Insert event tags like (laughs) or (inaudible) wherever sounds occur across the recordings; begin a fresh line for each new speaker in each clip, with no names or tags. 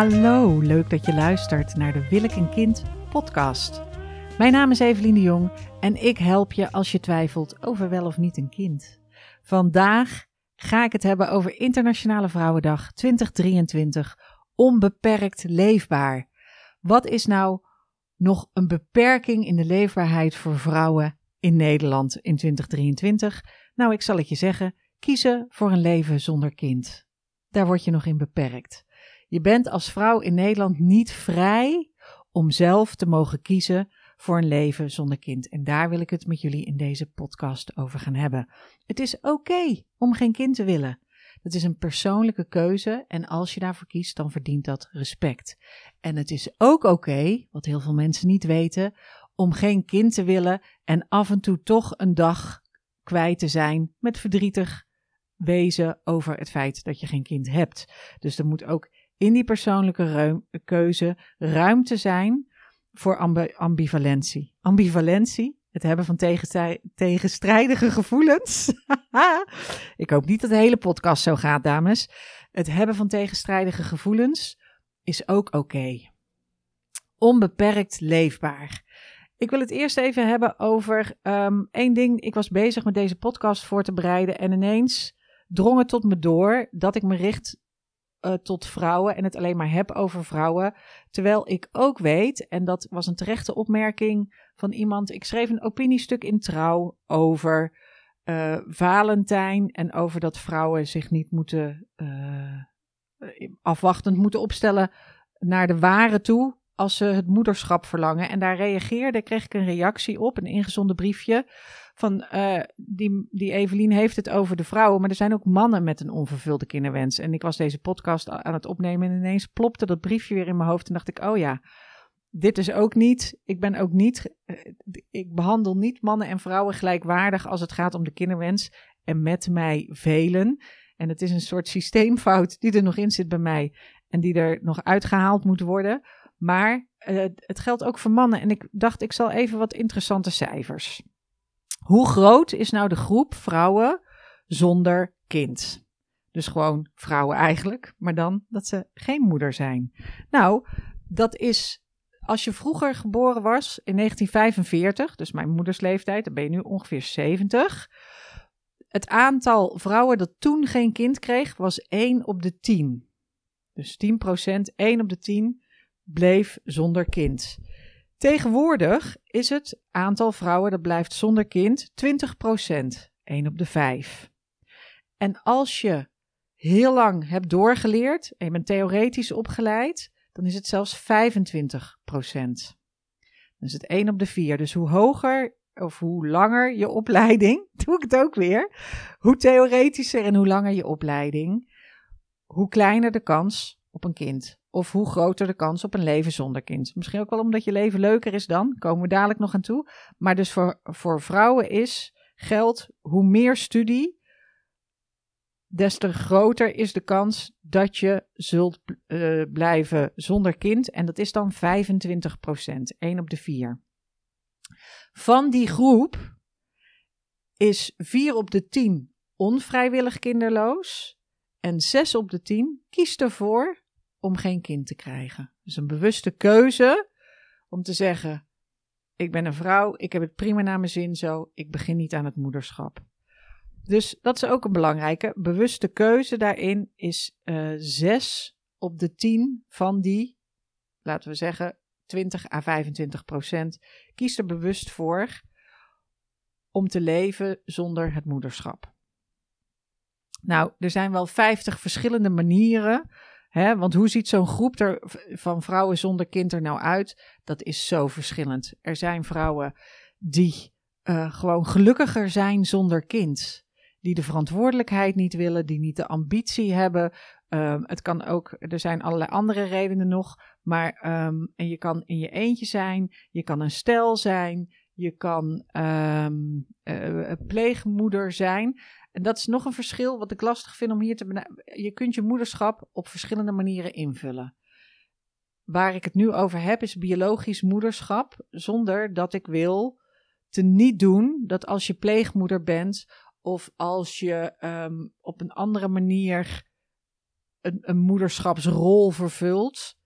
Hallo, leuk dat je luistert naar de Wil ik een kind podcast. Mijn naam is Evelien de Jong en ik help je als je twijfelt over wel of niet een kind. Vandaag ga ik het hebben over Internationale Vrouwendag 2023, onbeperkt leefbaar. Wat is nou nog een beperking in de leefbaarheid voor vrouwen in Nederland in 2023? Nou, ik zal het je zeggen, kiezen voor een leven zonder kind. Daar word je nog in beperkt. Je bent als vrouw in Nederland niet vrij om zelf te mogen kiezen voor een leven zonder kind. En daar wil ik het met jullie in deze podcast over gaan hebben. Het is oké om geen kind te willen. Dat is een persoonlijke keuze en als je daarvoor kiest, dan verdient dat respect. En het is ook oké, wat heel veel mensen niet weten, om geen kind te willen en af en toe toch een dag kwijt te zijn met verdrietig wezen over het feit dat je geen kind hebt. Dus er moet ook in die persoonlijke keuze ruimte zijn voor ambivalentie. Ambivalentie, het hebben van tegenstrijdige gevoelens. (laughs) Ik hoop niet dat de hele podcast zo gaat, dames. Het hebben van tegenstrijdige gevoelens is ook oké. Onbeperkt leefbaar. Ik wil het eerst even hebben over um, één ding. Ik was bezig met deze podcast voor te bereiden en ineens drong het tot me door dat ik me richt uh, tot vrouwen en het alleen maar heb over vrouwen. Terwijl ik ook weet, en dat was een terechte opmerking van iemand. Ik schreef een opiniestuk in trouw over uh, Valentijn en over dat vrouwen zich niet moeten uh, afwachtend moeten opstellen naar de ware toe als ze het moederschap verlangen. En daar reageerde, kreeg ik een reactie op, een ingezonden briefje van uh, die, die Evelien heeft het over de vrouwen, maar er zijn ook mannen met een onvervulde kinderwens. En ik was deze podcast aan het opnemen en ineens plopte dat briefje weer in mijn hoofd en dacht ik, oh ja, dit is ook niet, ik ben ook niet, uh, ik behandel niet mannen en vrouwen gelijkwaardig als het gaat om de kinderwens en met mij velen. En het is een soort systeemfout die er nog in zit bij mij en die er nog uitgehaald moet worden. Maar uh, het geldt ook voor mannen. En ik dacht, ik zal even wat interessante cijfers. Hoe groot is nou de groep vrouwen zonder kind? Dus gewoon vrouwen eigenlijk, maar dan dat ze geen moeder zijn. Nou, dat is als je vroeger geboren was in 1945, dus mijn moeders leeftijd, dan ben je nu ongeveer 70. Het aantal vrouwen dat toen geen kind kreeg was 1 op de 10. Dus 10%, 1 op de 10 bleef zonder kind. Tegenwoordig is het aantal vrouwen dat blijft zonder kind 20%, 1 op de 5. En als je heel lang hebt doorgeleerd en je bent theoretisch opgeleid, dan is het zelfs 25%. Dan is het 1 op de 4. Dus hoe hoger of hoe langer je opleiding, (laughs) doe ik het ook weer, hoe theoretischer en hoe langer je opleiding, hoe kleiner de kans op een kind. Of hoe groter de kans op een leven zonder kind. Misschien ook wel omdat je leven leuker is dan. Komen we dadelijk nog aan toe. Maar dus voor, voor vrouwen is geld hoe meer studie, des te groter is de kans dat je zult uh, blijven zonder kind. En dat is dan 25 procent, 1 op de 4. Van die groep is 4 op de 10 onvrijwillig kinderloos. En 6 op de 10 kiest ervoor om geen kind te krijgen. Dus een bewuste keuze om te zeggen: Ik ben een vrouw, ik heb het prima naar mijn zin zo, ik begin niet aan het moederschap. Dus dat is ook een belangrijke. Bewuste keuze daarin is uh, eh, 6 op de 10 van die, laten we zeggen, 20 à 25 procent, kiest er bewust voor om te leven zonder het moederschap. Nou, er zijn wel 50 verschillende manieren Hè? Want hoe ziet zo'n groep er van vrouwen zonder kind er nou uit? Dat is zo verschillend. Er zijn vrouwen die uh, gewoon gelukkiger zijn zonder kind. Die de verantwoordelijkheid niet willen, die niet de ambitie hebben. Um, het kan ook, er zijn allerlei andere redenen nog. Maar um, en je kan in je eentje zijn, je kan een stel zijn, je kan um, pleegmoeder zijn. En dat is nog een verschil wat ik lastig vind om hier te benadrukken. Je kunt je moederschap op verschillende manieren invullen. Waar ik het nu over heb is biologisch moederschap, zonder dat ik wil te niet doen dat als je pleegmoeder bent of als je um, op een andere manier een, een moederschapsrol vervult,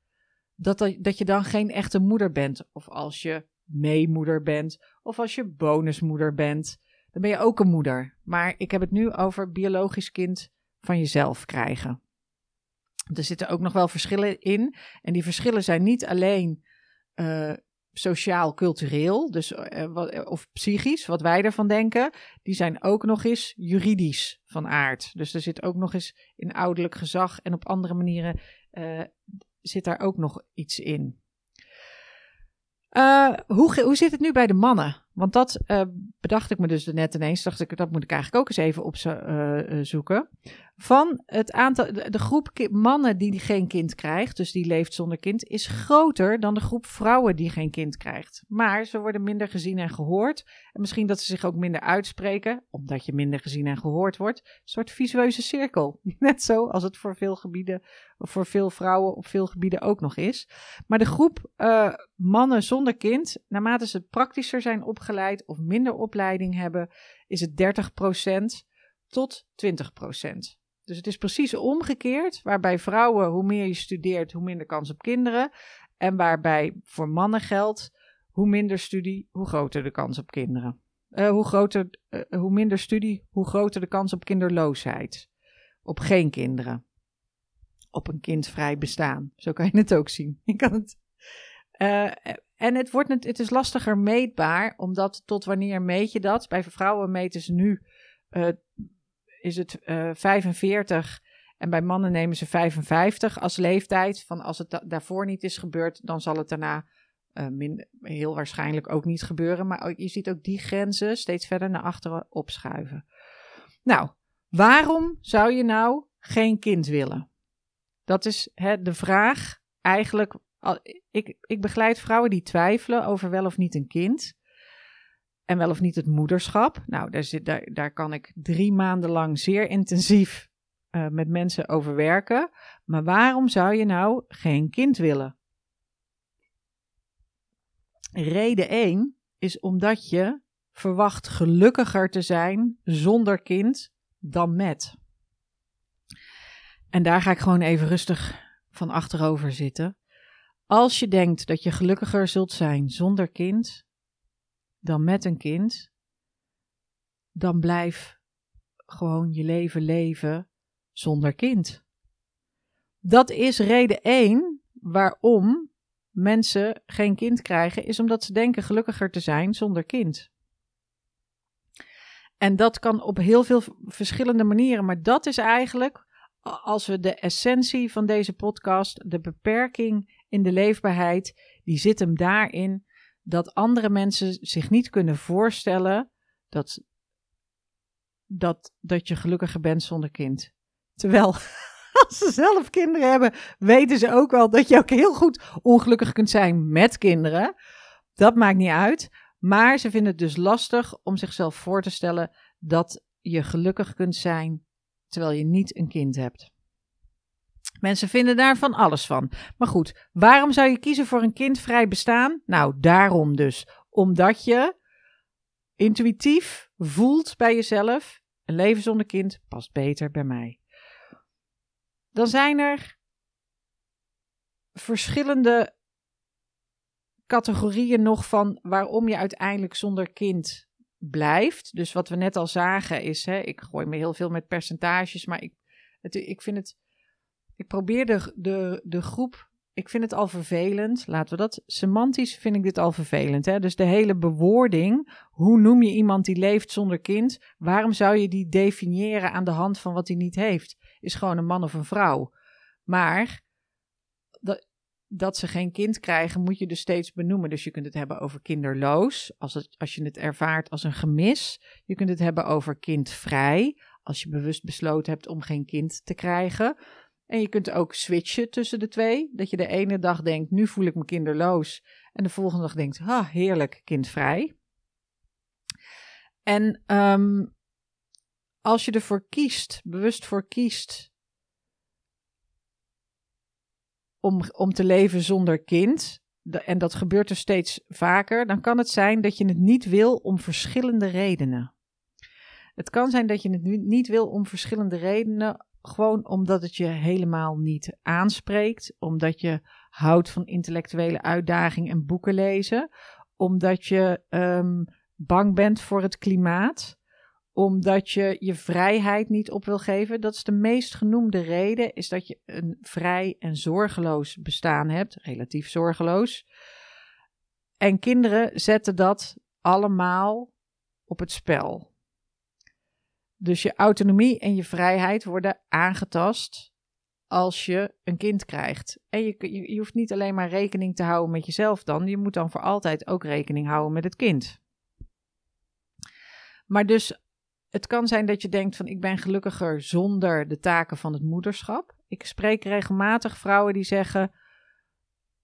dat, dat je dan geen echte moeder bent. Of als je meemoeder bent, of als je bonusmoeder bent, dan ben je ook een moeder. Maar ik heb het nu over biologisch kind van jezelf krijgen. Er zitten ook nog wel verschillen in. En die verschillen zijn niet alleen uh, sociaal-cultureel, dus, uh, of psychisch, wat wij ervan denken. Die zijn ook nog eens juridisch van aard. Dus er zit ook nog eens in ouderlijk gezag en op andere manieren zit daar ook nog iets in. Uh, hoe, hoe zit het nu bij de mannen? Want dat uh, bedacht ik me dus net ineens. Dacht ik, dat moet ik eigenlijk ook eens even opzoeken. Uh, van het aantal, de, groep mannen die geen kind krijgt, dus die leeft zonder kind, is groter dan de groep vrouwen die geen kind krijgt. Maar ze worden minder gezien en gehoord. En misschien dat ze zich ook minder uitspreken, omdat je minder gezien en gehoord wordt. Een soort visueuze cirkel. (laughs) Net zo als het voor veel gebieden, voor veel vrouwen op veel gebieden ook nog is. Maar de groep uh, mannen zonder kind, naarmate ze praktischer zijn opgeleid of minder opleiding hebben, is het 30% tot 20%. Dus het is precies omgekeerd, waarbij vrouwen, hoe meer je studeert, hoe minder kans op kinderen. En waarbij voor mannen geldt, hoe minder studie, hoe groter de kans op kinderen. Uh, hoe, groter, uh, hoe minder studie, hoe groter de kans op kinderloosheid. Op geen kinderen. Op een kindvrij bestaan. Zo kan je het ook zien. (laughs) Je kan het. Uh, en het, wordt, het is lastiger meetbaar, omdat tot wanneer meet je dat? Bij vrouwen meten ze nu is het uh, eh, 45 en bij mannen nemen ze 55 als leeftijd. Van als het daarvoor niet is gebeurd, dan zal het daarna min, heel waarschijnlijk ook niet gebeuren. Maar je ziet ook die grenzen steeds verder naar achteren opschuiven. Nou, waarom zou je nou geen kind willen? Dat is hè, de vraag eigenlijk. Ik, ik begeleid vrouwen die twijfelen over wel of niet een kind en wel of niet het moederschap. Nou, daar, zit, daar, kan ik drie maanden lang zeer intensief uh, met mensen over werken. Maar waarom zou je nou geen kind willen? Reden 1 is omdat je verwacht gelukkiger te zijn zonder kind dan met. En daar ga ik gewoon even rustig van achterover zitten. Als je denkt dat je gelukkiger zult zijn zonder kind, dan met een kind, dan blijf gewoon je leven leven zonder kind. Dat is reden één waarom mensen geen kind krijgen, is omdat ze denken gelukkiger te zijn zonder kind. En dat kan op heel veel verschillende manieren, maar dat is eigenlijk, als we de essentie van deze podcast, de beperking in de leefbaarheid, die zit hem daarin dat andere mensen zich niet kunnen voorstellen dat, dat, dat je gelukkiger bent zonder kind. Terwijl (laughs) als ze zelf kinderen hebben, weten ze ook wel dat je ook heel goed ongelukkig kunt zijn met kinderen. Dat maakt niet uit. Maar ze vinden het dus lastig om zichzelf voor te stellen dat je gelukkig kunt zijn terwijl je niet een kind hebt. Mensen vinden daar van alles van. Maar goed, waarom zou je kiezen voor een kindvrij bestaan? Nou, daarom dus. Omdat je intuïtief voelt bij jezelf: een leven zonder kind past beter bij mij. Dan zijn er verschillende categorieën nog van waarom je uiteindelijk zonder kind blijft. Dus wat we net al zagen is, hè, ik gooi me heel veel met percentages, maar ik, ik vind het ik probeer de, de, de groep. Ik vind het al vervelend. Laten we dat. Semantisch vind ik dit al vervelend. Hè? Dus de hele bewoording. Hoe noem je iemand die leeft zonder kind? Waarom zou je die definiëren aan de hand van wat hij niet heeft? Is gewoon een man of een vrouw. Maar dat, dat ze geen kind krijgen, moet je dus steeds benoemen. Dus je kunt het hebben over kinderloos, als, het, als je het ervaart als een gemis. Je kunt het hebben over kindvrij, als je bewust besloten hebt om geen kind te krijgen. En je kunt ook switchen tussen de twee. Dat je de ene dag denkt, nu voel ik me kinderloos. En de volgende dag denkt, ah, heerlijk, kindvrij. En um, als je ervoor kiest, bewust voor kiest, om, om te leven zonder kind, en dat gebeurt er steeds vaker, dan kan het zijn dat je het niet wil om verschillende redenen. Het kan zijn dat je het niet wil om verschillende redenen, gewoon omdat het je helemaal niet aanspreekt, omdat je houdt van intellectuele uitdaging en boeken lezen, omdat je ehm, bang bent voor het klimaat, omdat je je vrijheid niet op wil geven. Dat is de meest genoemde reden, is dat je een vrij en zorgeloos bestaan hebt, relatief zorgeloos. En kinderen zetten dat allemaal op het spel. Dus je autonomie en je vrijheid worden aangetast als je een kind krijgt. En je, je, hoeft niet alleen maar rekening te houden met jezelf dan, je moet dan voor altijd ook rekening houden met het kind. Maar dus het kan zijn dat je denkt van ik ben gelukkiger zonder de taken van het moederschap. Ik spreek regelmatig vrouwen die zeggen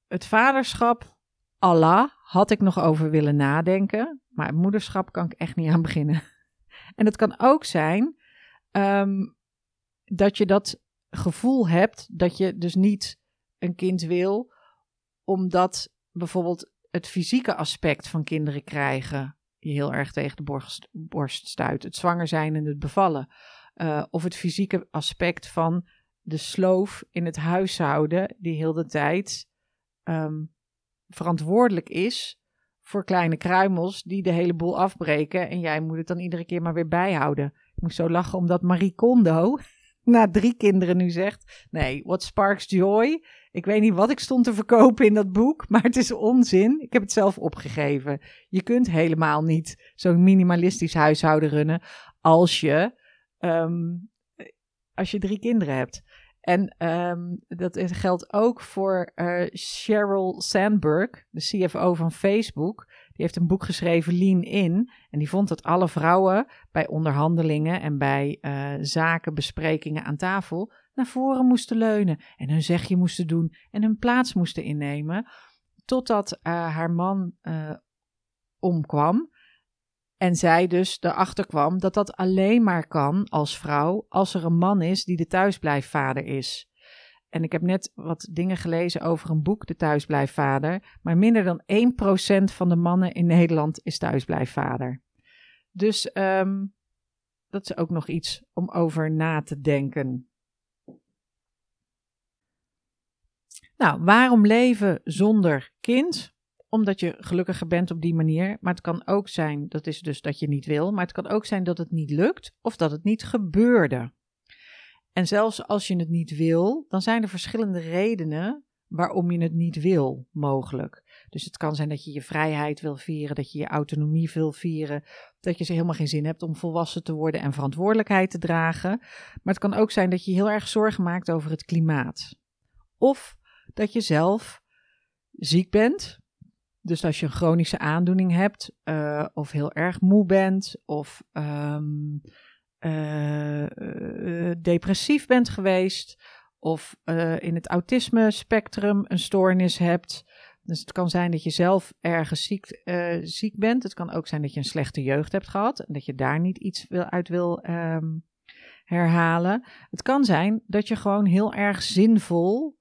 het vaderschap, Allah, had ik nog over willen nadenken, maar het moederschap kan ik echt niet aan beginnen. En het kan ook zijn ehm, dat je dat gevoel hebt dat je dus niet een kind wil, omdat bijvoorbeeld het fysieke aspect van kinderen krijgen je heel erg tegen de borst, stuit. Het zwanger zijn en het bevallen. Uh, of het fysieke aspect van de sloof in het huishouden, die heel de tijd um, verantwoordelijk is voor kleine kruimels die de hele boel afbreken. En jij moet het dan iedere keer maar weer bijhouden. Ik moest zo lachen omdat Marie Kondo (laughs) na drie kinderen nu zegt: Nee, what sparks joy? Ik weet niet wat ik stond te verkopen in dat boek, maar het is onzin. Ik heb het zelf opgegeven. Je kunt helemaal niet zo'n minimalistisch huishouden runnen als je, um, als je drie kinderen hebt. En um, dat geldt ook voor uh, Sheryl Sandberg, de CFO van Facebook. Die heeft een boek geschreven, Lean In. En die vond dat alle vrouwen bij onderhandelingen en bij uh, zakenbesprekingen aan tafel naar voren moesten leunen. En hun zegje moesten doen en hun plaats moesten innemen. Totdat uh, haar man omkwam. En zij dus erachter kwam dat dat alleen maar kan als vrouw als er een man is die de thuisblijfvader is. En ik heb net wat dingen gelezen over een boek, De Thuisblijfvader. Maar minder dan 1% van de mannen in Nederland is thuisblijfvader. Dus um, dat is ook nog iets om over na te denken. Nou, waarom leven zonder kind? Omdat je gelukkiger bent op die manier. Maar het kan ook zijn, dat is dus dat je niet wil, maar het kan ook zijn dat het niet lukt of dat het niet gebeurde. En zelfs als je het niet wil, dan zijn er verschillende redenen waarom je het niet wil, mogelijk. Dus het kan zijn dat je je vrijheid wil vieren, dat je je autonomie wil vieren, dat je ze helemaal geen zin hebt om volwassen te worden en verantwoordelijkheid te dragen. Maar het kan ook zijn dat je heel erg zorgen maakt over het klimaat. Of dat je zelf ziek bent, dus als je een chronische aandoening hebt, uh, of heel erg moe bent, of um, uh, uh, depressief bent geweest, of in het autisme spectrum een stoornis hebt. Dus het kan zijn dat je zelf ergens ziek, ziek bent. Het kan ook zijn dat je een slechte jeugd hebt gehad en dat je daar niet iets wil, uit wil um, herhalen. Het kan zijn dat je gewoon heel erg zinvol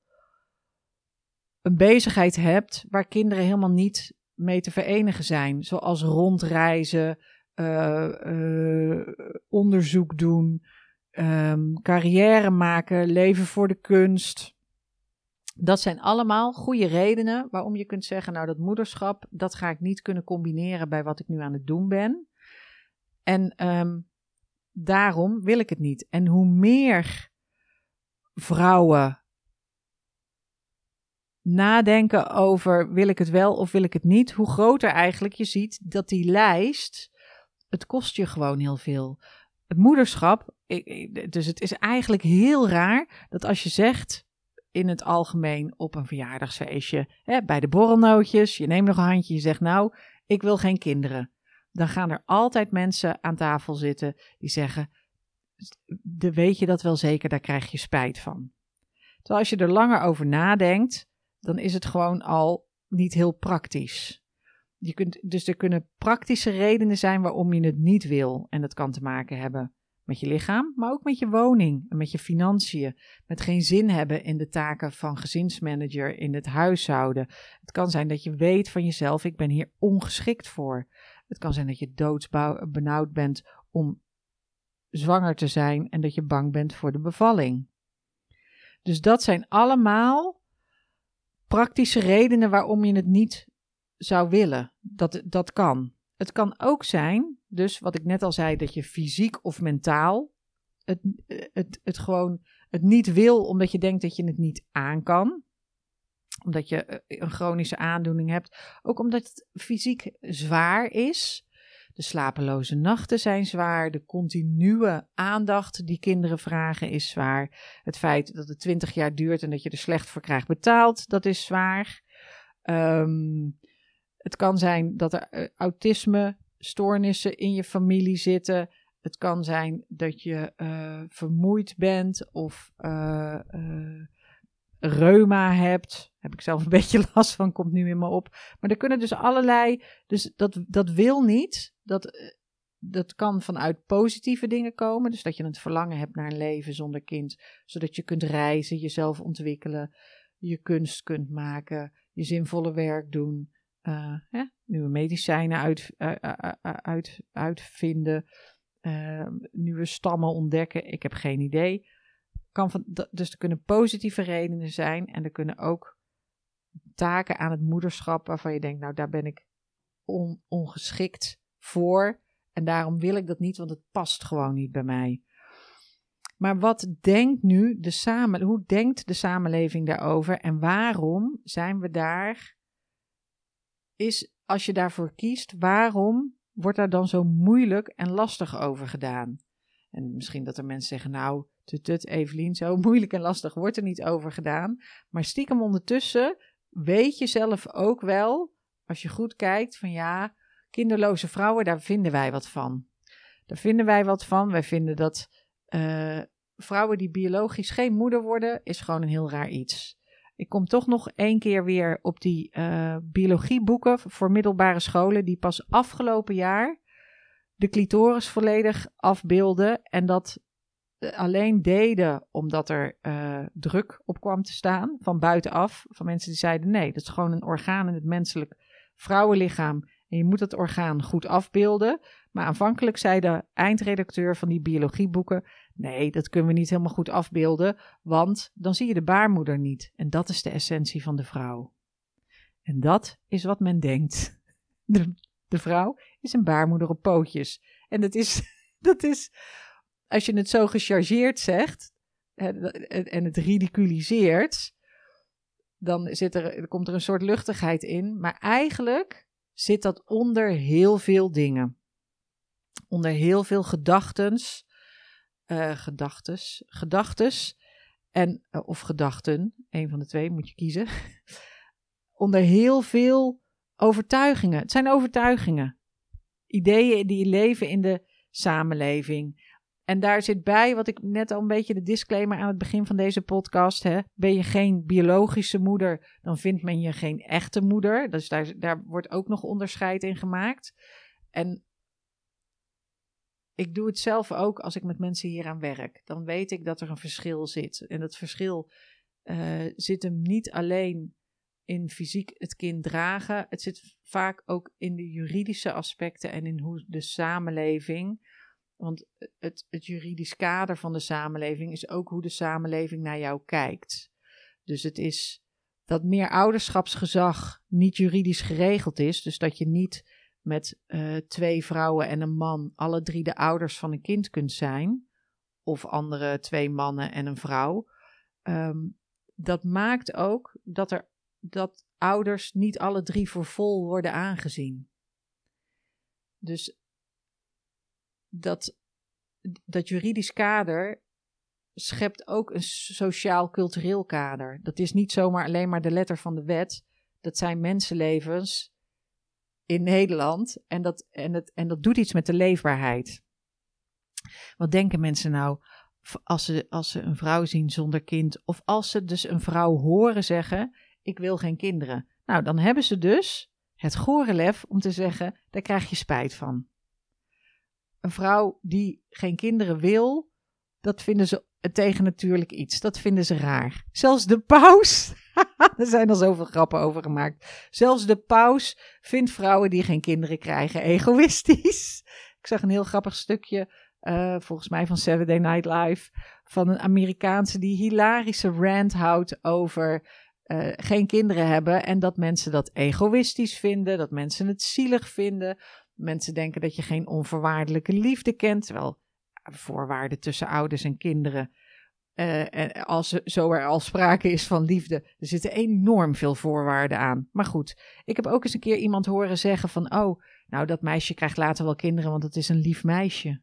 een bezigheid hebt waar kinderen helemaal niet mee te verenigen zijn. Zoals rondreizen, uh, uh, onderzoek doen, um, carrière maken, leven voor de kunst. Dat zijn allemaal goede redenen waarom je kunt zeggen: Nou, dat moederschap, dat ga ik niet kunnen combineren bij wat ik nu aan het doen ben. En um, daarom wil ik het niet. En hoe meer vrouwen nadenken over wil ik het wel of wil ik het niet, hoe groter eigenlijk je ziet dat die lijst, het kost je gewoon heel veel. Het moederschap, dus het is eigenlijk heel raar dat als je zegt in het algemeen op een verjaardagsfeestje, hè, bij de borrelnootjes, je neemt nog een handje, je zegt nou, ik wil geen kinderen. Dan gaan er altijd mensen aan tafel zitten die zeggen, de weet je dat wel zeker, daar krijg je spijt van. Terwijl als je er langer over nadenkt, dan is het gewoon al niet heel praktisch. Je kunt, dus er kunnen praktische redenen zijn waarom je het niet wil. En dat kan te maken hebben met je lichaam, maar ook met je woning en met je financiën. Met geen zin hebben in de taken van gezinsmanager in het huishouden. Het kan zijn dat je weet van jezelf, ik ben hier ongeschikt voor. Het kan zijn dat je doodsbenauwd bent om zwanger te zijn en dat je bang bent voor de bevalling. Dus dat zijn allemaal praktische redenen waarom je het niet zou willen. Dat, dat kan. Het kan ook zijn, dus wat ik net al zei, dat je fysiek of mentaal het, het, het gewoon het niet wil omdat je denkt dat je het niet aan kan. Omdat je eh, een chronische aandoening hebt. Ook omdat het fysiek zwaar is. De slapeloze nachten zijn zwaar. De continue aandacht die kinderen vragen is zwaar. Het feit dat het twintig jaar duurt en dat je er slecht voor krijgt betaald, dat is zwaar. Um, het kan zijn dat er uh, autisme, stoornissen in je familie zitten. Het kan zijn dat je uh, vermoeid bent of uh, reuma hebt. Heb ik zelf een (laughs) beetje last van, komt nu in me op. Maar er kunnen dus allerlei. Dus dat, dat wil niet. Dat, dat kan vanuit positieve dingen komen. Dus dat je het verlangen hebt naar een leven zonder kind. Zodat je kunt reizen, jezelf ontwikkelen, je kunst kunt maken, je zinvolle werk doen uh, nieuwe medicijnen uit, uh, uit, uitvinden, nieuwe stammen ontdekken. Ik heb geen idee. Kan van, dus er kunnen positieve redenen zijn en er kunnen ook taken aan het moederschap waarvan je denkt, nou daar ben ik on, ongeschikt voor en daarom wil ik dat niet, want het past gewoon niet bij mij. Maar wat denkt nu de samen, hoe denkt de samenleving daarover en waarom zijn we daar is als je daarvoor kiest, waarom wordt daar dan zo moeilijk en lastig over gedaan? En misschien dat er mensen zeggen, nou, tut, Evelien, zo (laughs) moeilijk en lastig wordt er niet over gedaan. Maar stiekem ondertussen weet je zelf ook wel, als je goed kijkt, van ja, kinderloze vrouwen, daar vinden wij wat van. Daar vinden wij wat van. Wij vinden dat uh, vrouwen die biologisch geen moeder worden, is gewoon een heel raar iets. Ik kom toch nog één keer weer op die uh, biologieboeken voor middelbare scholen, die pas afgelopen jaar de clitoris volledig afbeelden. En dat eh, alleen deden omdat er uh, druk op kwam te staan van buitenaf. Van mensen die zeiden: nee, dat is gewoon een orgaan in het menselijk vrouwenlichaam. En je moet dat orgaan goed afbeelden. Maar aanvankelijk zei de eindredacteur van die biologieboeken: nee, dat kunnen we niet helemaal goed afbeelden, want dan zie je de baarmoeder niet. En dat is de essentie van de vrouw. En dat is wat men denkt. (laughs) De, de vrouw is een baarmoeder op pootjes. En dat is, (laughs) dat is, als je het zo gechargeerd zegt en het ridiculiseert, dan zit er, komt er een soort luchtigheid in. Maar eigenlijk zit dat onder heel veel dingen onder heel veel gedachtens, uh, gedachtes, gedachtes en, uh, of gedachten, een van de twee moet je kiezen, (laughs) onder heel veel overtuigingen. Het zijn overtuigingen, ideeën die leven in de samenleving. En daar zit bij, wat ik net al een beetje de disclaimer aan het begin van deze podcast. Hè, ben je geen biologische moeder, dan vindt men je geen echte moeder. Dus daar, daar wordt ook nog onderscheid in gemaakt. En ik doe het zelf ook als ik met mensen hier aan werk. Dan weet ik dat er een verschil zit. En dat verschil uh, zit hem niet alleen in fysiek het kind dragen. Het zit vaak ook in de juridische aspecten en in hoe de samenleving. Want het, het juridisch kader van de samenleving is ook hoe de samenleving naar jou kijkt. Dus het is dat meer ouderschapsgezag niet juridisch geregeld is. Dus dat je niet met uh, twee vrouwen en een man alle drie de ouders van een kind kunt zijn, of andere twee mannen en een vrouw, um, dat maakt ook dat, er, dat ouders niet alle drie voor vol worden aangezien. Dus dat, dat juridisch kader schept ook een sociaal-cultureel kader. Dat is niet zomaar alleen maar de letter van de wet. Dat zijn mensenlevens in Nederland. En dat, en, het, en dat doet iets met de leefbaarheid. Wat denken mensen nou als ze, als ze een vrouw zien zonder kind? Of als ze dus een vrouw horen zeggen: Ik wil geen kinderen. Nou, dan hebben ze dus het gore lef om te zeggen: Daar krijg je spijt van. Een vrouw die geen kinderen wil, dat vinden ze tegen natuurlijk iets. Dat vinden ze raar. Zelfs de paus (laughs) er zijn al zoveel grappen over gemaakt. Zelfs de paus vindt vrouwen die geen kinderen krijgen egoïstisch. Ik zag een heel grappig stukje eh, volgens mij van Saturday Night Live, van een Amerikaanse die hilarische rant houdt over uh, geen kinderen hebben en dat mensen dat egoïstisch vinden, dat mensen het zielig vinden. Mensen denken dat je geen onvoorwaardelijke liefde kent, terwijl voorwaarden tussen ouders en kinderen uh, en als zo er al sprake is van liefde, er zitten enorm veel voorwaarden aan. Maar goed, ik heb ook eens een keer iemand horen zeggen van, oh, nou dat meisje krijgt later wel kinderen, want het is een lief meisje.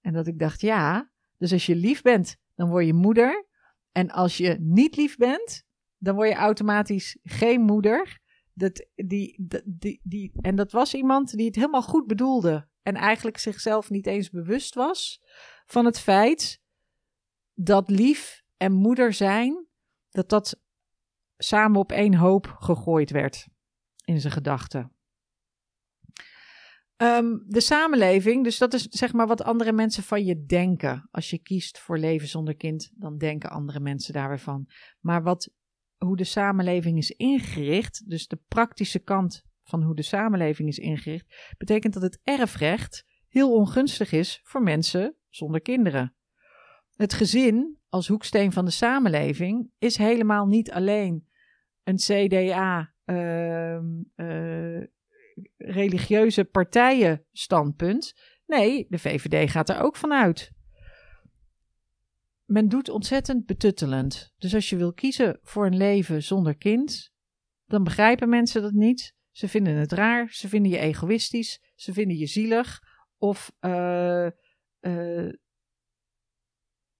En dat ik dacht, ja, dus als je lief bent, dan word je moeder. En als je niet lief bent, dan word je automatisch geen moeder. Dat, die, die, die, en dat was iemand die het helemaal goed bedoelde. En eigenlijk zichzelf niet eens bewust was van het feit dat lief en moeder zijn, dat dat samen op één hoop gegooid werd in zijn gedachten. Ehm, de samenleving, dus dat is zeg maar wat andere mensen van je denken. Als je kiest voor leven zonder kind, dan denken andere mensen daar weer van. Maar wat, hoe de samenleving is ingericht, dus de praktische kant van hoe de samenleving is ingericht, betekent dat het erfrecht heel ongunstig is voor mensen zonder kinderen. Het gezin als hoeksteen van de samenleving is helemaal niet alleen een CDA uh, uh, religieuze partijenstandpunt. Nee, de VVD gaat er ook vanuit. Men doet ontzettend betuttelend. Dus als je wil kiezen voor een leven zonder kind, dan begrijpen mensen dat niet. Ze vinden het raar, ze vinden je egoïstisch, ze vinden je zielig. Of uh, uh,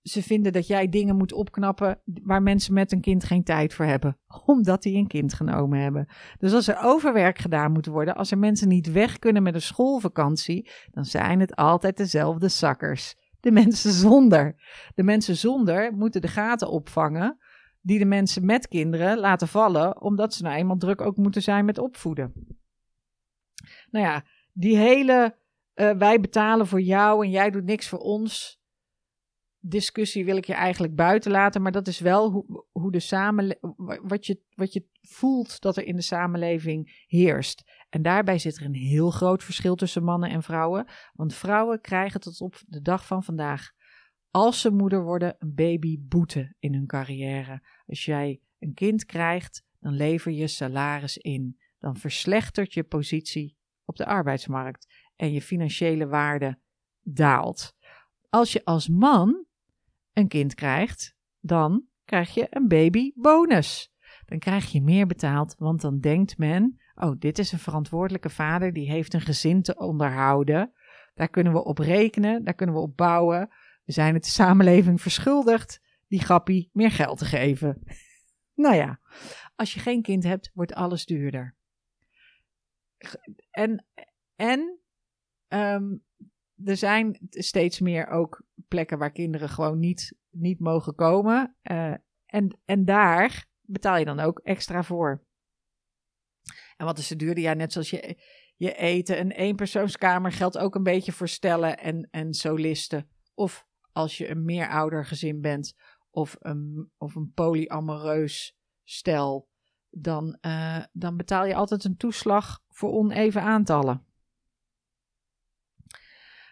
ze vinden dat jij dingen moet opknappen waar mensen met een kind geen tijd voor hebben, omdat die een kind genomen hebben. Dus als er overwerk gedaan moet worden, als er mensen niet weg kunnen met een schoolvakantie, dan zijn het altijd dezelfde zakkers. De mensen zonder. De mensen zonder moeten de gaten opvangen die de mensen met kinderen laten vallen, omdat ze nou eenmaal druk ook moeten zijn met opvoeden. Nou ja, die hele uh, wij betalen voor jou en jij doet niks voor ons discussie wil ik je eigenlijk buiten laten, maar dat is wel hoe, hoe de samenleving, wat je, wat je voelt dat er in de samenleving heerst. En daarbij zit er een heel groot verschil tussen mannen en vrouwen, want vrouwen krijgen tot op de dag van vandaag, als ze moeder worden, een babyboete in hun carrière. Als jij een kind krijgt, dan lever je salaris in. Dan verslechtert je positie op de arbeidsmarkt en je financiële waarde daalt. Als je als man een kind krijgt, dan krijg je een babybonus. Dan krijg je meer betaald, want dan denkt men: oh, dit is een verantwoordelijke vader die heeft een gezin te onderhouden. Daar kunnen we op rekenen, daar kunnen we op bouwen. We zijn het de samenleving verschuldigd die grappie meer geld te geven. (laughs) nou ja, als je geen kind hebt, wordt alles duurder. En, en um, er zijn steeds meer ook plekken waar kinderen gewoon niet, niet mogen komen. Uh, en, en daar betaal je dan ook extra voor. En wat is de duurder? Ja, net zoals je, je eten. Een eenpersoonskamer geldt ook een beetje voor stellen en, en solisten. Of als je een meerouder gezin bent of een, of een polyamoreus stel, dan, uh, dan betaal je altijd een toeslag voor oneven aantallen.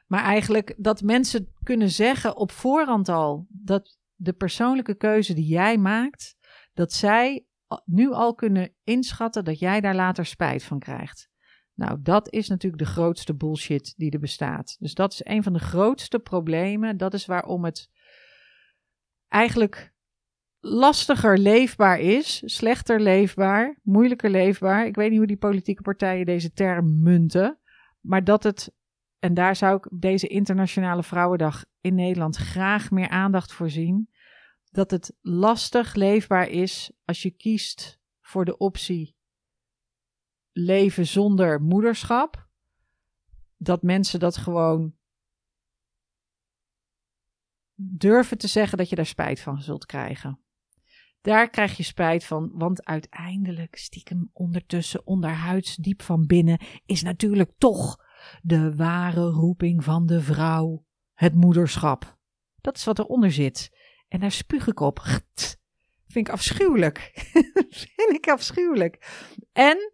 Maar eigenlijk dat mensen kunnen zeggen op voorhand al dat de persoonlijke keuze die jij maakt, dat zij nu al kunnen inschatten dat jij daar later spijt van krijgt. Nou, dat is natuurlijk de grootste bullshit die er bestaat. Dus dat is een van de grootste problemen. Dat is waarom het eigenlijk lastiger leefbaar is, slechter leefbaar, moeilijker leefbaar. Ik weet niet hoe die politieke partijen deze term munten, maar dat het en daar zou ik deze Internationale Vrouwendag in Nederland graag meer aandacht voor zien. Dat het lastig leefbaar is als je kiest voor de optie leven zonder moederschap. Dat mensen dat gewoon durven te zeggen dat je daar spijt van zult krijgen. Daar krijg je spijt van, want uiteindelijk, stiekem ondertussen, onderhuids, diep van binnen, is natuurlijk toch de ware roeping van de vrouw, het moederschap. Dat is wat eronder zit. En daar spuug ik op. Vind ik afschuwelijk. (laughs) Vind ik afschuwelijk. En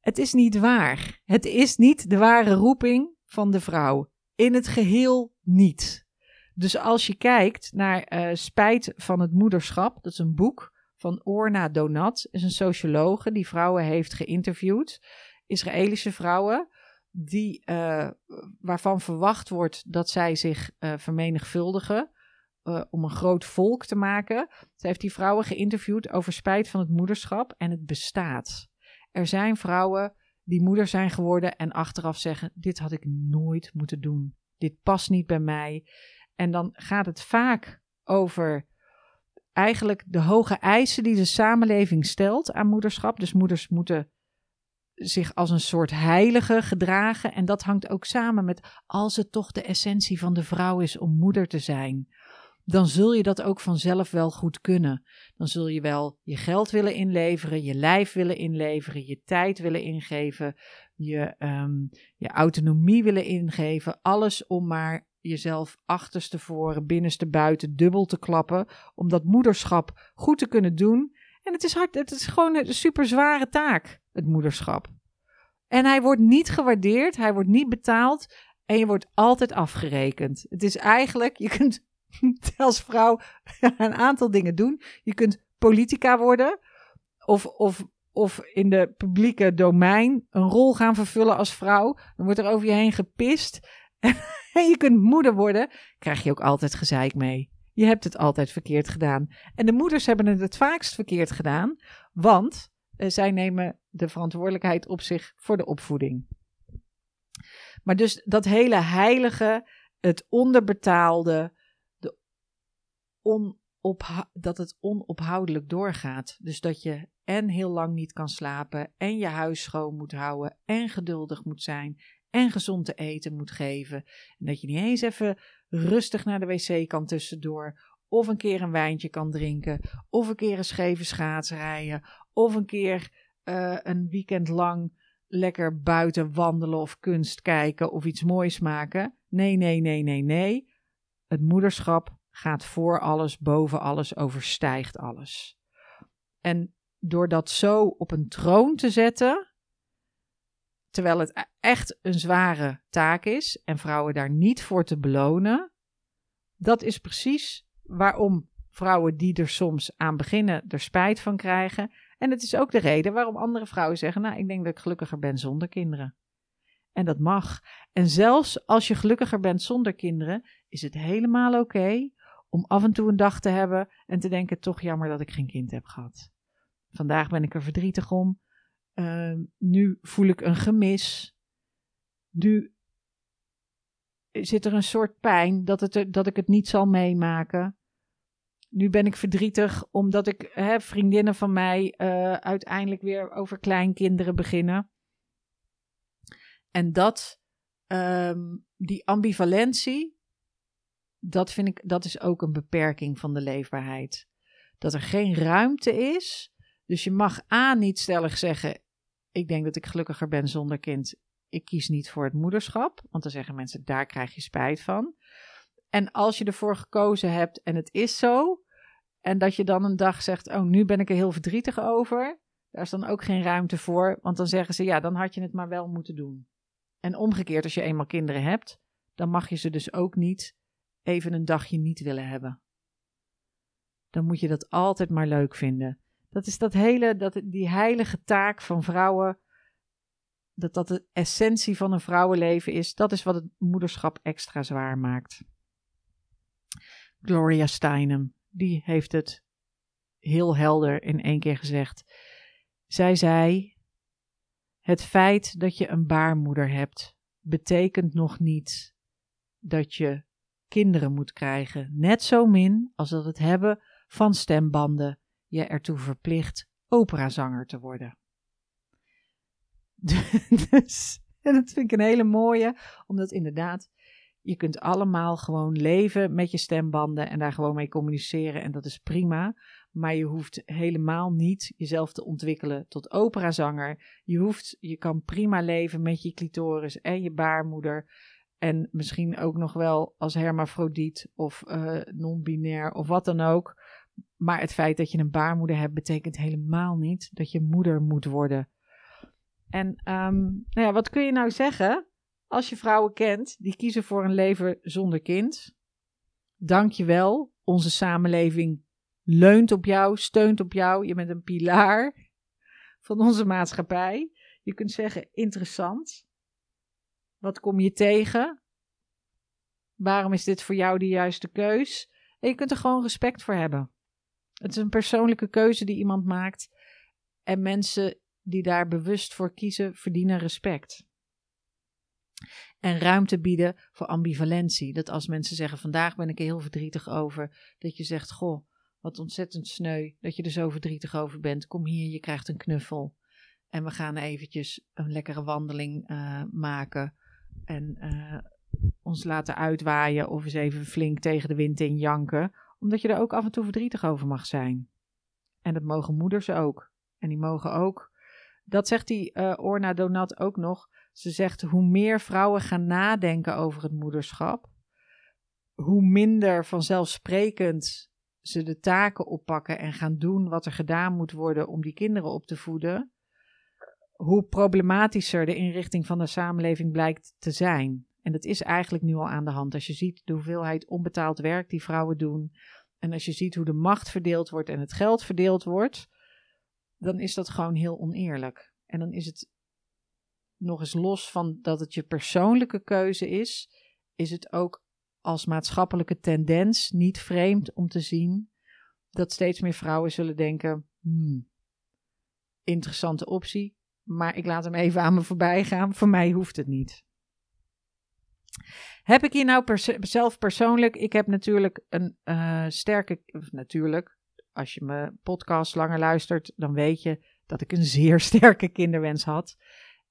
het is niet waar. Het is niet de ware roeping van de vrouw. in het geheel niet. Dus als je kijkt naar uh, Spijt van het Moederschap, dat is een boek van Orna Donat, is een sociologe die vrouwen heeft geïnterviewd, Israëlische vrouwen, die, uh, waarvan verwacht wordt dat zij zich uh, vermenigvuldigen om een groot volk te maken. Zij heeft die vrouwen geïnterviewd over spijt van het moederschap en het bestaat. Er zijn vrouwen die moeder zijn geworden en achteraf zeggen: Dit had ik nooit moeten doen. Dit past niet bij mij. En dan gaat het vaak over eigenlijk de hoge eisen die de samenleving stelt aan moederschap. Dus moeders moeten zich als een soort heilige gedragen. En dat hangt ook samen met als het toch de essentie van de vrouw is om moeder te zijn dan zul je dat ook vanzelf wel goed kunnen. Dan zul je wel je geld willen inleveren, je lijf willen inleveren, je tijd willen ingeven, je, um, je autonomie willen ingeven. Alles om maar jezelf achterstevoren, binnenste buiten dubbel te klappen. Om dat moederschap goed te kunnen doen. En het is, hard, het is gewoon een super zware taak, het moederschap. En hij wordt niet gewaardeerd, hij wordt niet betaald en je wordt altijd afgerekend. Het is eigenlijk, je kunt (laughs) als vrouw een aantal dingen doen. Je kunt politica worden of, of, of in de publieke domein een rol gaan vervullen als vrouw. Dan wordt er over je heen gepist. (laughs) En je kunt moeder worden, krijg je ook altijd gezeik mee. Je hebt het altijd verkeerd gedaan. En de moeders hebben het het vaakst verkeerd gedaan, want uh, zij nemen de verantwoordelijkheid op zich voor de opvoeding. Maar dus dat hele heilige, het onderbetaalde, dat het onophoudelijk doorgaat. Dus dat je en heel lang niet kan slapen, en je huis schoon moet houden, en geduldig moet zijn, en gezond te eten moet geven. En dat je niet eens even rustig naar de wc kan tussendoor, of een keer een wijntje kan drinken, of een keer een scheve schaats rijden, of een keer uh, een weekend lang lekker buiten wandelen of kunst kijken of iets moois maken. Nee, nee, nee, nee, nee. Het moederschap gaat voor alles, boven alles, overstijgt alles. En door dat zo op een troon te zetten, terwijl het e-, echt een zware taak is en vrouwen daar niet voor te belonen, dat is precies waarom vrouwen die er soms aan beginnen er spijt van krijgen. En het is ook de reden waarom andere vrouwen zeggen: Nou, ik denk dat ik gelukkiger ben zonder kinderen. En dat mag. En zelfs als je gelukkiger bent zonder kinderen, is het helemaal oké om af en toe een dag te hebben en te denken: toch jammer dat ik geen kind heb gehad. Vandaag ben ik er verdrietig om. Uh, nu voel ik een gemis. Nu zit er een soort pijn dat, het dat ik het niet zal meemaken. Nu ben ik verdrietig omdat ik hè, vriendinnen van mij uh, uiteindelijk weer over kleinkinderen beginnen. En dat, um, die ambivalentie, dat vind ik, dat is ook een beperking van de leefbaarheid. Dat er geen ruimte is. Dus je mag A niet stellig zeggen: Ik denk dat ik gelukkiger ben zonder kind. Ik kies niet voor het moederschap. Want dan zeggen mensen: Daar krijg je spijt van. En als je ervoor gekozen hebt en het is zo. En dat je dan een dag zegt: Oh, nu ben ik er heel verdrietig over. Daar is dan ook geen ruimte voor. Want dan zeggen ze: Ja, dan had je het maar wel moeten doen. En omgekeerd, als je eenmaal kinderen hebt, dan mag je ze dus ook niet even een dagje niet willen hebben. Dan moet je dat altijd maar leuk vinden. Dat is dat hele, dat, die heilige taak van vrouwen. Dat dat de essentie van een vrouwenleven is. Dat is wat het moederschap extra zwaar maakt. Gloria Steinem, die heeft het heel helder in één keer gezegd. Zij zei: Het feit dat je een baarmoeder hebt, betekent nog niet dat je kinderen moet krijgen. Net zo min als dat het hebben van stembanden je ertoe verplicht operazanger te worden. (laughs) dus, en dat vind ik een hele mooie, omdat inderdaad, je kunt allemaal gewoon leven met je stembanden en daar gewoon mee communiceren en dat is prima. Maar je hoeft helemaal niet jezelf te ontwikkelen tot operazanger. Je, hoeft, je kan prima leven met je clitoris en je baarmoeder. En misschien ook nog wel als hermafrodiet of uh, non-binair of wat dan ook. Maar het feit dat je een baarmoeder hebt, betekent helemaal niet dat je moeder moet worden. En um, nou ja, wat kun je nou zeggen als je vrouwen kent die kiezen voor een leven zonder kind, dank je wel. Onze samenleving leunt op jou, steunt op jou. Je bent een pilaar van onze maatschappij. Je kunt zeggen interessant. Wat kom je tegen? Waarom is dit voor jou de juiste keus? En je kunt er gewoon respect voor hebben. Het is een persoonlijke keuze die iemand maakt. En mensen die daar bewust voor kiezen, verdienen respect. En ruimte bieden voor ambivalentie. Dat als mensen zeggen: Vandaag ben ik er heel verdrietig over. Dat je zegt: Goh, wat ontzettend sneu dat je er zo verdrietig over bent. Kom hier, je krijgt een knuffel. En we gaan eventjes een lekkere wandeling uh, maken. En uh, ons laten uitwaaien of eens even flink tegen de wind in janken. Omdat je er ook af en toe verdrietig over mag zijn. En dat mogen moeders ook. En die mogen ook. Dat zegt die uh, Orna Donat ook nog. Ze zegt: hoe meer vrouwen gaan nadenken over het moederschap, hoe minder vanzelfsprekend ze de taken oppakken en gaan doen wat er gedaan moet worden om die kinderen op te voeden, hoe problematischer de inrichting van de samenleving blijkt te zijn. En dat is eigenlijk nu al aan de hand. Als je ziet de hoeveelheid onbetaald werk die vrouwen doen. En als je ziet hoe de macht verdeeld wordt en het geld verdeeld wordt. Dan is dat gewoon heel oneerlijk. En dan is het nog eens los van dat het je persoonlijke keuze is. Is het ook als maatschappelijke tendens niet vreemd om te zien dat steeds meer vrouwen zullen denken: hmm, interessante optie, maar ik laat hem even aan me voorbij gaan. Voor mij hoeft het niet. Heb ik hier nou zelf persoonlijk? Ik heb natuurlijk een uh, sterke. Natuurlijk, als je mijn podcast langer luistert, dan weet je dat ik een zeer (laughs) sterke kinderwens had.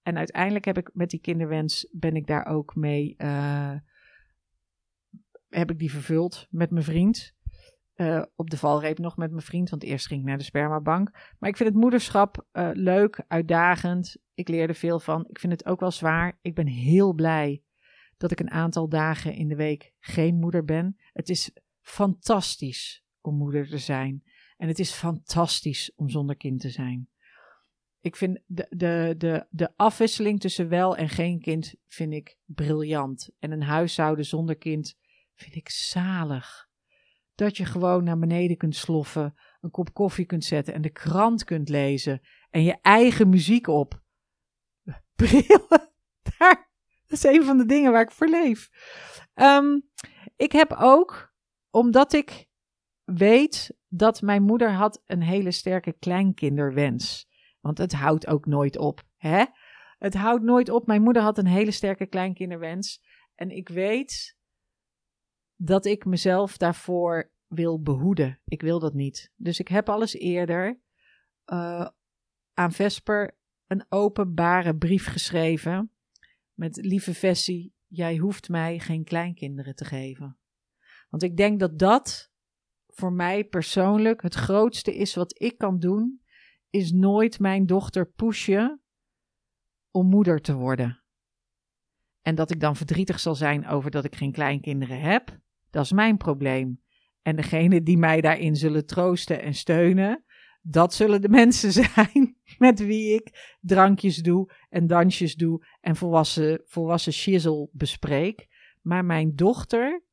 En uiteindelijk heb ik met die kinderwens ben ik daar ook mee. Uh, heb ik die vervuld met mijn vriend. Uh, op de valreep nog met mijn vriend, want eerst ging ik naar de spermabank. Maar ik vind het moederschap uh, leuk, uitdagend. Ik leerde veel van. Ik vind het ook wel zwaar. Ik ben heel blij dat ik een aantal dagen in de week geen moeder ben. Het is fantastisch om moeder te zijn. En het is fantastisch om zonder kind te zijn. Ik vind de, de, de, de afwisseling tussen wel en geen kind vind ik briljant. En een huishouden zonder kind vind ik zalig. Dat je gewoon naar beneden kunt sloffen, een kop koffie kunt zetten en de krant kunt lezen en je eigen muziek op. (laughs) Brillen, daar, dat is een van de dingen waar ik voor leef. Um, ik heb ook, omdat ik weet dat mijn moeder had een hele sterke kleinkinderwens. Want het houdt ook nooit op, hè? Het houdt nooit op. Mijn moeder had een hele sterke kleinkinderwens. En ik weet dat ik mezelf daarvoor wil behoeden. Ik wil dat niet. Dus ik heb alles eerder uh, aan Vesper een openbare brief geschreven. Met lieve Vessie, jij hoeft mij geen kleinkinderen te geven. Want ik denk dat dat voor mij persoonlijk het grootste is wat ik kan doen. Is nooit mijn dochter pushen om moeder te worden. En dat ik dan verdrietig zal zijn over dat ik geen kleinkinderen heb. Dat is mijn probleem. En degene die mij daarin zullen troosten en steunen, dat zullen de (laughs) mensen zijn met wie ik drankjes doe en dansjes doe en volwassen, volwassen shizzle bespreek. Maar mijn dochter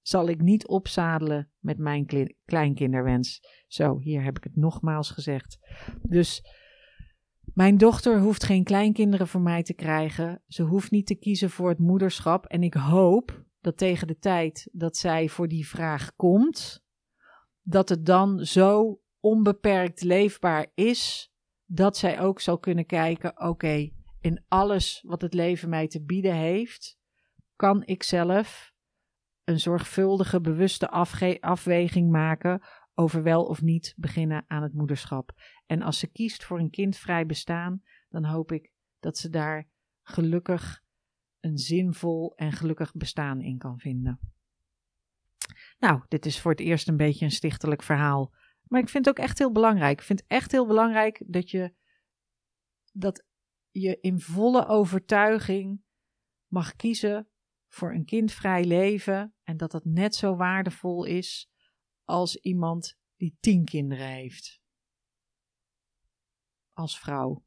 zal ik niet opzadelen met mijn kleinkinderwens. Zo, hier heb ik het nogmaals gezegd. Dus mijn dochter hoeft geen kleinkinderen voor mij te krijgen. Ze hoeft niet te kiezen voor het moederschap. En ik hoop dat tegen de tijd dat zij voor die vraag komt, dat het dan zo onbeperkt leefbaar is, dat zij ook zal kunnen kijken: oké, in alles wat het leven mij te bieden heeft, kan ik zelf een zorgvuldige, bewuste afweging maken over wel of niet beginnen aan het moederschap. En als ze kiest voor een kindvrij bestaan, dan hoop ik dat ze daar gelukkig een zinvol en gelukkig bestaan in kan vinden. Nou, dit is voor het eerst een beetje een stichtelijk verhaal. Maar ik vind het ook echt heel belangrijk. Ik vind het echt heel belangrijk dat je, dat je in volle overtuiging mag kiezen voor een kindvrij leven. En dat dat net zo waardevol is als iemand die tien kinderen heeft. Als vrouw.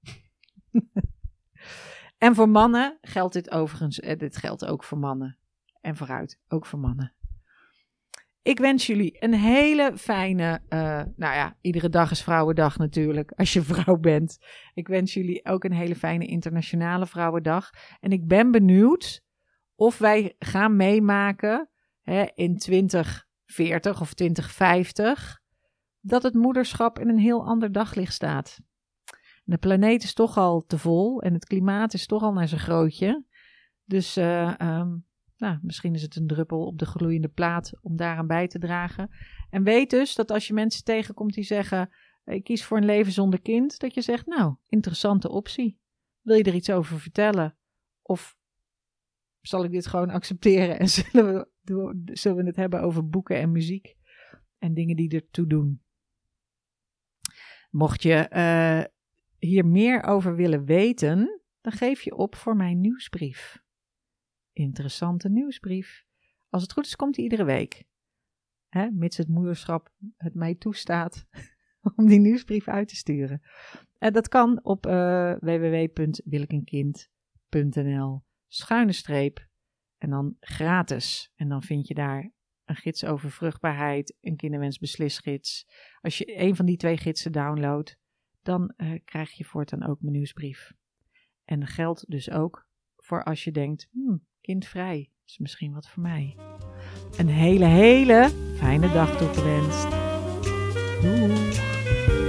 (laughs) En voor mannen geldt dit overigens, eh, dit geldt ook voor mannen. En vooruit, ook voor mannen. Ik wens jullie een hele fijne, uh, nou ja, iedere dag is Vrouwendag natuurlijk, als je (laughs) vrouw bent. Ik wens jullie ook een hele fijne Internationale Vrouwendag. En ik ben benieuwd of wij gaan meemaken hè, in 2040 of 2050 dat het moederschap in een heel ander daglicht staat. De planeet is toch al te vol en het klimaat is toch al naar zijn grootje. Dus uh, um, nou, misschien is het een druppel op de gloeiende plaat om daaraan bij te dragen. En weet dus dat als je mensen tegenkomt die zeggen: Ik kies voor een leven zonder kind, dat je zegt: Nou, interessante optie. Wil je er iets over vertellen? Of zal ik dit gewoon accepteren en (laughs) zullen we, zullen we het hebben over boeken en muziek en dingen die ertoe doen? Mocht je uh, hier meer over willen weten, dan geef je op voor mijn nieuwsbrief interessante nieuwsbrief. Als het goed is, komt die iedere week. Hè, mits het moederschap het mij toestaat (laughs) om die nieuwsbrief uit te sturen. En dat kan op uh, schuine streep en dan gratis. En dan vind je daar een gids over vruchtbaarheid, een kinderwensbeslisgids. Als je een van die twee gidsen downloadt, dan uh, krijg je voortaan ook mijn nieuwsbrief. En dat geldt dus ook voor als je denkt, hmm, kindvrij is misschien wat voor mij. Een hele, hele fijne dag toegewenst. Doei.